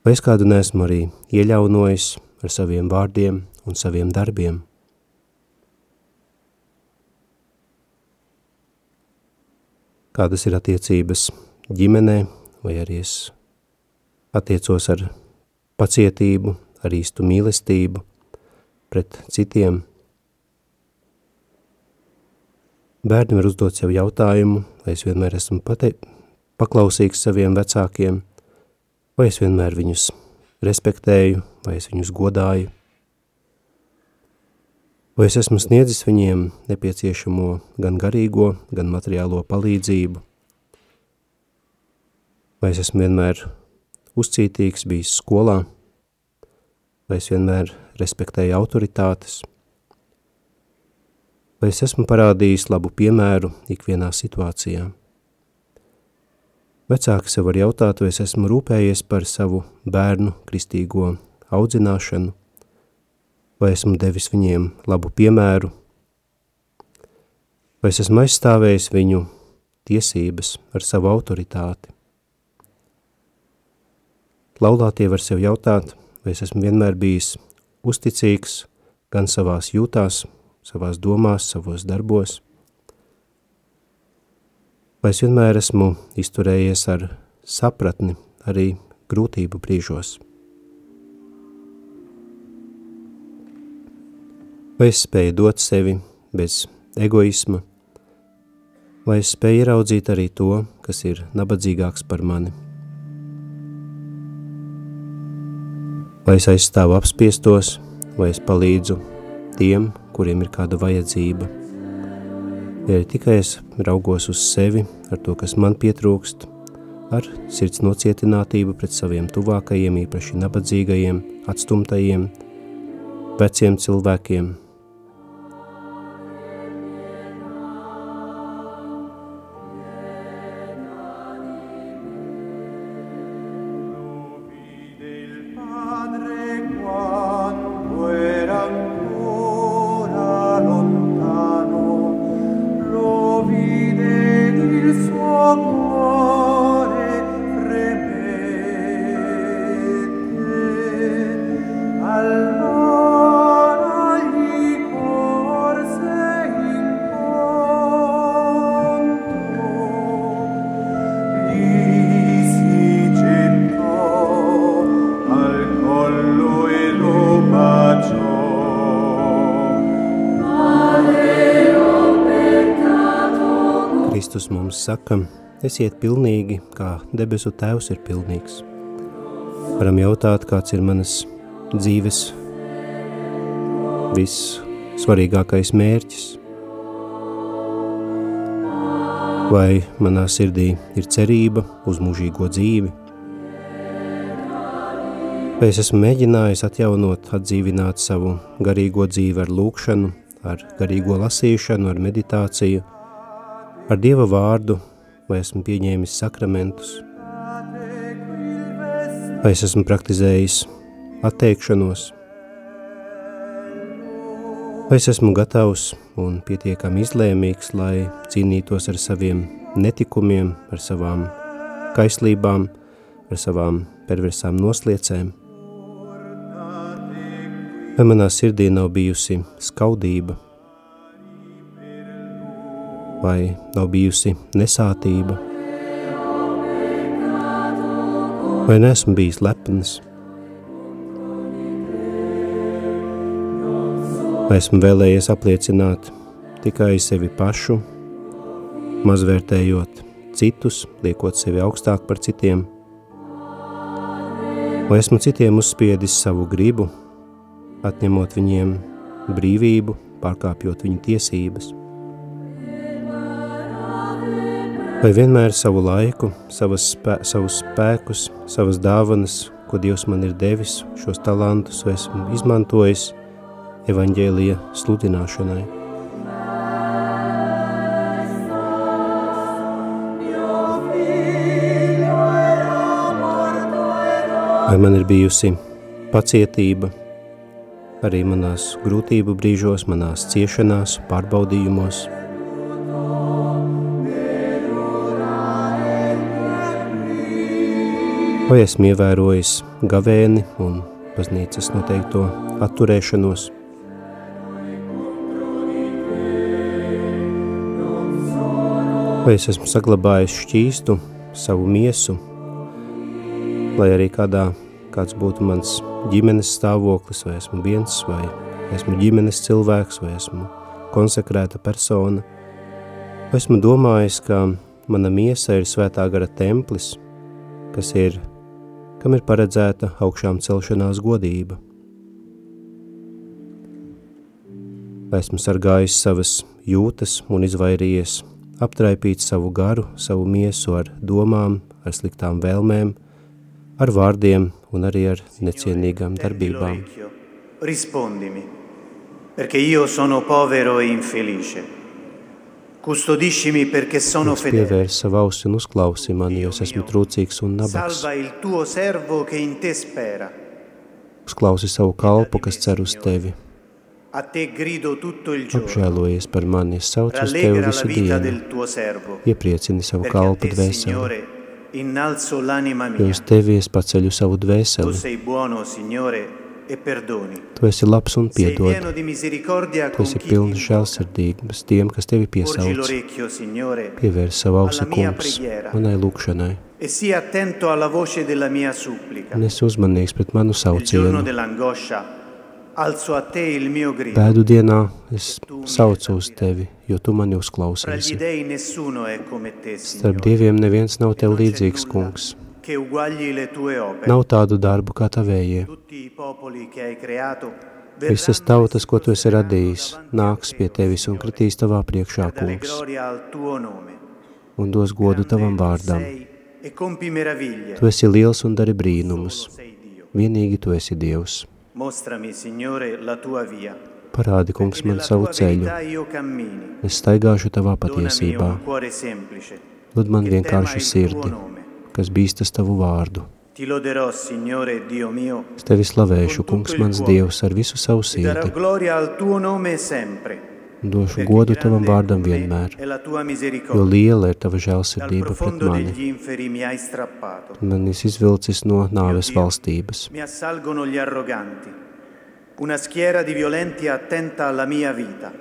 Vai es kādu nesmu arī ieļaunojis ar saviem vārdiem un saviem darbiem? Kādas ir attiecības ģimenē, vai arī es attiecos ar pacietību, ar īstu mīlestību pret citiem? Bērni var uzdot sev jautājumu, vai es vienmēr esmu pate paklausīgs saviem vecākiem, vai es vienmēr viņus respektēju, vai es viņus godāju, vai es esmu sniedzis viņiem nepieciešamo gan garīgo, gan materiālo palīdzību, vai es esmu vienmēr uzcītīgs bijis skolā, vai es vienmēr respektēju autoritātes, vai es esmu parādījis labu piemēru ikvienā situācijā. Vecāki sev var jautāt, vai es esmu rūpējies par savu bērnu kristīgo audzināšanu, vai esmu devis viņiem labu piemēru, vai es esmu aizstāvējis viņu tiesības ar savu autoritāti. Laulātie var sev jautāt, vai es esmu vienmēr bijis uzticīgs gan savās jūtās, savās domās, savos darbos, vai es vienmēr esmu izturējies ar sapratni arī grūtību brīžos. Vai es spēju dot sevi bez egoisma, vai es spēju ieraudzīt arī to, kas ir nabadzīgāks par mani. Vai es aizstāvu apspiestos, vai es palīdzu tiem, kuriem ir kāda vajadzība. Ja tikai es raugos uz sevi, ar to, kas man pietrūkst, ar sirds nocietinātību pret saviem tuvākajiem, īpaši nabadzīgajiem, atstumtajiem, veciem cilvēkiem – Kristus mums saka, esiet pilnīgi, kā debesu tēvs ir pilnīgs. Varam jautāt, kāds ir manas dzīves vissvarīgākais mērķis. Vai manā sirdī ir cerība uz mūžīgo dzīvi? Vai es esmu mēģinājis atjaunot, atdzīvināt savu garīgo dzīvi ar lūkšanu, ar garīgo lasīšanu, ar meditāciju – ar Dieva vārdu, vai esmu pieņēmis sakramentus, vai es esmu praktizējis atteikšanos, vai es esmu gatavs un pietiekami izlēmīgs, lai cīnītos ar saviem netikumiem, ar savām kaislībām, ar savām perversām nosliecēm. Vai manā sirdī nav bijusi skaudība, vai nav bijusi nesātība, vai nesmu bijis lepns, vai esmu vēlējies apliecināt tikai sevi pašu, mazvērtējot citus, liekot sevi augstāk par citiem, vai esmu citiem uzspiedis savu gribu, atņemot viņiem brīvību, pārkāpjot viņu tiesības – vai vienmēr savu laiku, savas spē, savus spēkus, savas dāvanas, ko Dievs man ir devis, šos talantus, esmu izmantojis evaņģēlija sludināšanai. Vai man ir bijusi pacietība arī manās grūtību brīžos, manās ciešanās, pārbaudījumos – vai esmu ievērojis gavēni un baznīcas noteikto atturēšanos. Vai es esmu saglabājis šķīstu savu miesu, lai arī kādā, kāds būtu mans ģimenes stāvoklis, vai esmu viens, vai esmu ģimenes cilvēks, vai esmu konsekrēta persona, vai esmu domājis, ka mana miesa ir svētā gara templis, kas ir kam ir paredzēta augšām celšanās godība. Esmu sargājis savas jūtas un izvairījies aptraipīt savu garu, savu miesu ar domām, ar sliktām vēlmēm, ar vārdiem un arī ar necienīgām darbībām. Rispondimi, perché io sono povero e infelice. Custodiscimi perché sono fedele. Pievērs savu ausi un uzklausi mani, jo es esmu trūcīgs un nabaks. Salva il tuo servo che in te spera. Uzklausi savu kalpu, kas cer uz tevi. A te grido tutto il giorno. Apžēlojies par mani, es saucu uz tevi visu dienu. Iepriecini savu kalpu dvēseli. Jo uz tevi es paceļu savu dvēseli. Tu e. Tu esi labs un piedod. Tu esi pilns žēlsirdības tiem, kas tevi piesauc. Pievērs savu ausi kungs manai lūkšanai. E. Un esi uzmanīgs pret manu saucienu. alzo a te il mio grido. Bēdu dienā es saucu uz tevi, jo tu mani uzklausīsi. Starp dieviem neviens nav tev līdzīgs, kungs. Nav tādu darbu kā tavējie. Tutti i popoli che hai creato Visas tautas, ko tu esi radījis, nāks pie tevis un kritīs tavā priekšā, kungs, un dos godu tavam vārdam. E. Tu esi liels un dari brīnumus. Vienīgi tu esi Dievs. Mostrami, Signore, la tua via. Parādi, kungs, man savu ceļu. Es staigāšu tavā patiesībā. Dod man tuo sirdi. Kas bīstas tavu vārdu. Ti loderò, Signore Dio mio, Es tevi slavēšu, kungs, mans Dievs, ar visu savu e sirdi. gloria al tuo nome sempre. un Došu godu tavam vārdam vienmēr, tua jo liela ir tava žēlsirdība pret profondo mani. degli inferi mi hai strappato. Man esi izvilcis no nāves valstības. Mi assalgono gli arroganti, una schiera di violenti attenta alla mia vita.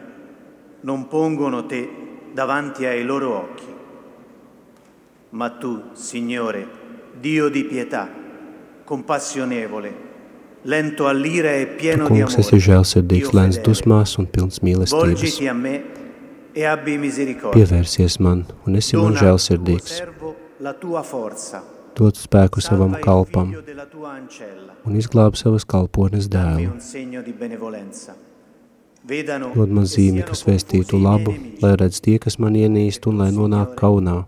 Non pongono te davanti ai loro occhi. Ma tu, Signore, Dio di pietà, compassionevole, lento all'ira e pieno di Kungs, esi amore, žēlsirdīgs, lēns dusmās un pilns mīlestības. volgiti a me e abbi misericordia. Pievērsies man un esi man žēlsirdīgs. servo la tua forza. Dod spēku savam kalpam un izglāb savas kalpones dēlu. un segno di benevolenza. Vedano Dod man zīmi, kas vēstītu labu, lai redz tie, kas man ienīst un lai nonāk kaunā.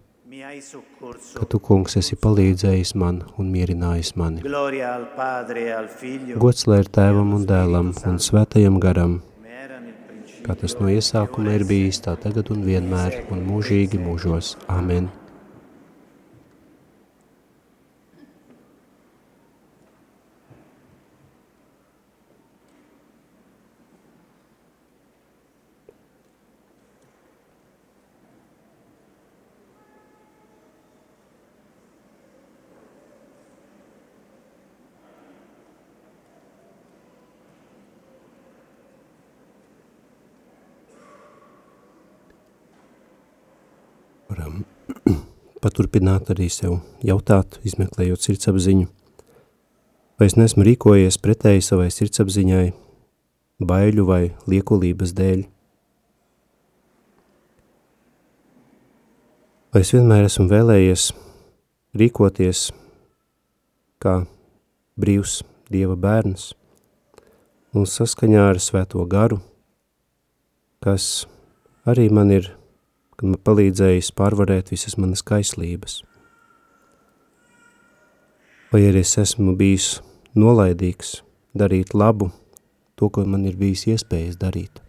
Ka tu, kungs, esi palīdzējis man un mierinājis mani. E. Gods lai ir tēvam un dēlam un svētajam garam, kā tas no iesākuma ir bijis, tā tagad un vienmēr un mūžīgi mūžos. Āmen! Varam paturpināt arī sev jautāt, izmeklējot sirdsapziņu. Vai es neesmu rīkojies pretēji savai sirdsapziņai, baiļu vai liekulības dēļ? Vai es vienmēr esmu vēlējies rīkoties kā brīvs Dieva bērns un saskaņā ar svēto garu, kas arī man ir kad man palīdzējis pārvarēt visas manas kaislības. Vai arī es esmu bijis nolaidīgs darīt labu, to, ko man ir bijis iespējas darīt.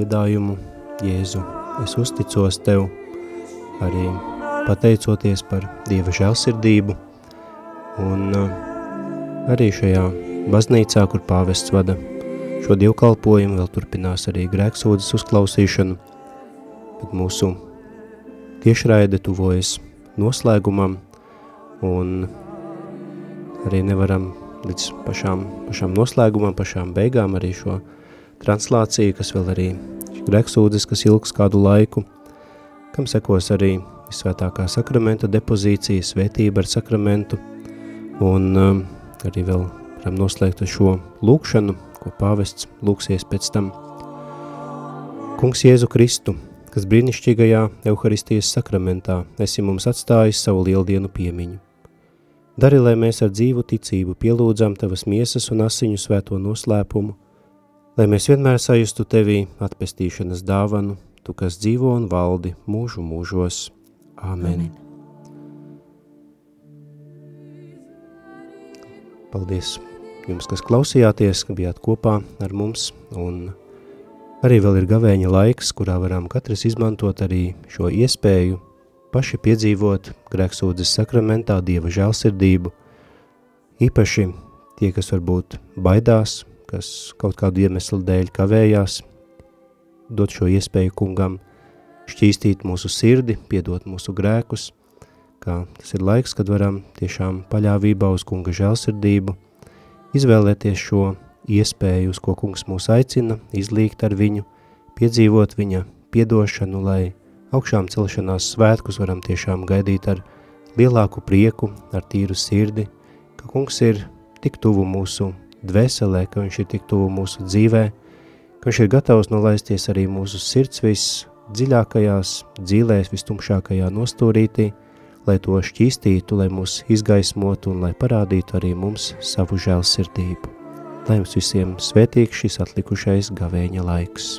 Dziedājumu Jēzu. Es uzticos Tev arī pateicoties par Dieva žēlsirdību un uh, arī šajā baznīcā, kur pāvests vada šo dievkalpojumu, vēl turpinās arī grēksūdzes uzklausīšanu, bet mūsu tiešraide tuvojas noslēgumam un arī nevaram līdz pašām, pašām noslēgumam, pašām beigām arī šo translāciju, kas vēl arī grēksūdzes, kas ilgs kādu laiku, kam sekos arī visvētākā sakramenta depozīcija, svētība ar sakramentu, un um, arī vēl varam noslēgt šo lūkšanu, ko pāvests lūksies pēc tam. Kungs Jēzu Kristu, kas brīnišķīgajā Euharistijas sakramentā esi mums atstājis savu lieldienu piemiņu. Dari, lai mēs ar dzīvu ticību pielūdzam Tavas miesas un asiņu svēto noslēpumu, lai mēs vienmēr sajustu Tevī atpestīšanas dāvanu, Tu, kas dzīvo un valdi mūžu mūžos. Āmen. Amen. Paldies jums, kas klausījāties, ka bijāt kopā ar mums, un arī vēl ir gavēņa laiks, kurā varam katrs izmantot arī šo iespēju paši piedzīvot grēksūdzes sakramentā Dieva žēlsirdību, īpaši tie, kas varbūt baidās, kas kaut kādu iemeslu dēļ kavējās, dot šo iespēju kungam – šķīstīt mūsu sirdi, piedot mūsu grēkus, kā tas ir laiks, kad varam tiešām paļāvībā uz kunga žēlsirdību, izvēlēties šo iespēju, uz ko kungs mūs aicina, izlīgt ar viņu, piedzīvot viņa piedošanu, lai augšām celšanās svētkus varam tiešām gaidīt ar lielāku prieku, ar tīru sirdi, ka kungs ir tik tuvu mūsu dvēselē, ka viņš ir tik tuvu mūsu dzīvē, ka viņš ir gatavs nolaisties arī mūsu sirds viss dziļākajās dzīlēs, vistumšākajā nostūrītī, lai to šķīstītu, lai mūs izgaismotu un lai parādītu arī mums savu žēlsirdību. Lai jums visiem svētīgs šis atlikušais gavēņa laiks.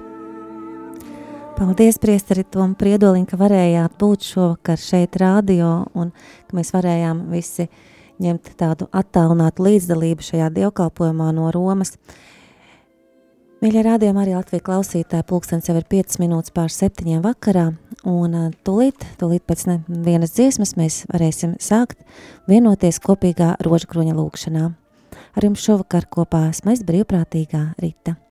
Paldies, priesteri Tom Priedoliņ, ka varējāt būt šovakar šeit rādio un ka mēs varējām visi ņemt tādu attālinātu līdzdalību šajā dievkalpojumā no Romas. Mīļie rādījumi arī Latvijas klausītāji, pulkstens jau ir 5 minūtes pār 7 vakarā, un tūlīt, tūlīt pēc vienas dziesmas mēs varēsim sākt vienoties kopīgā rožkroņa lūkšanā. Ar jums šovakar kopā esmu es brīvprātīgā Rita.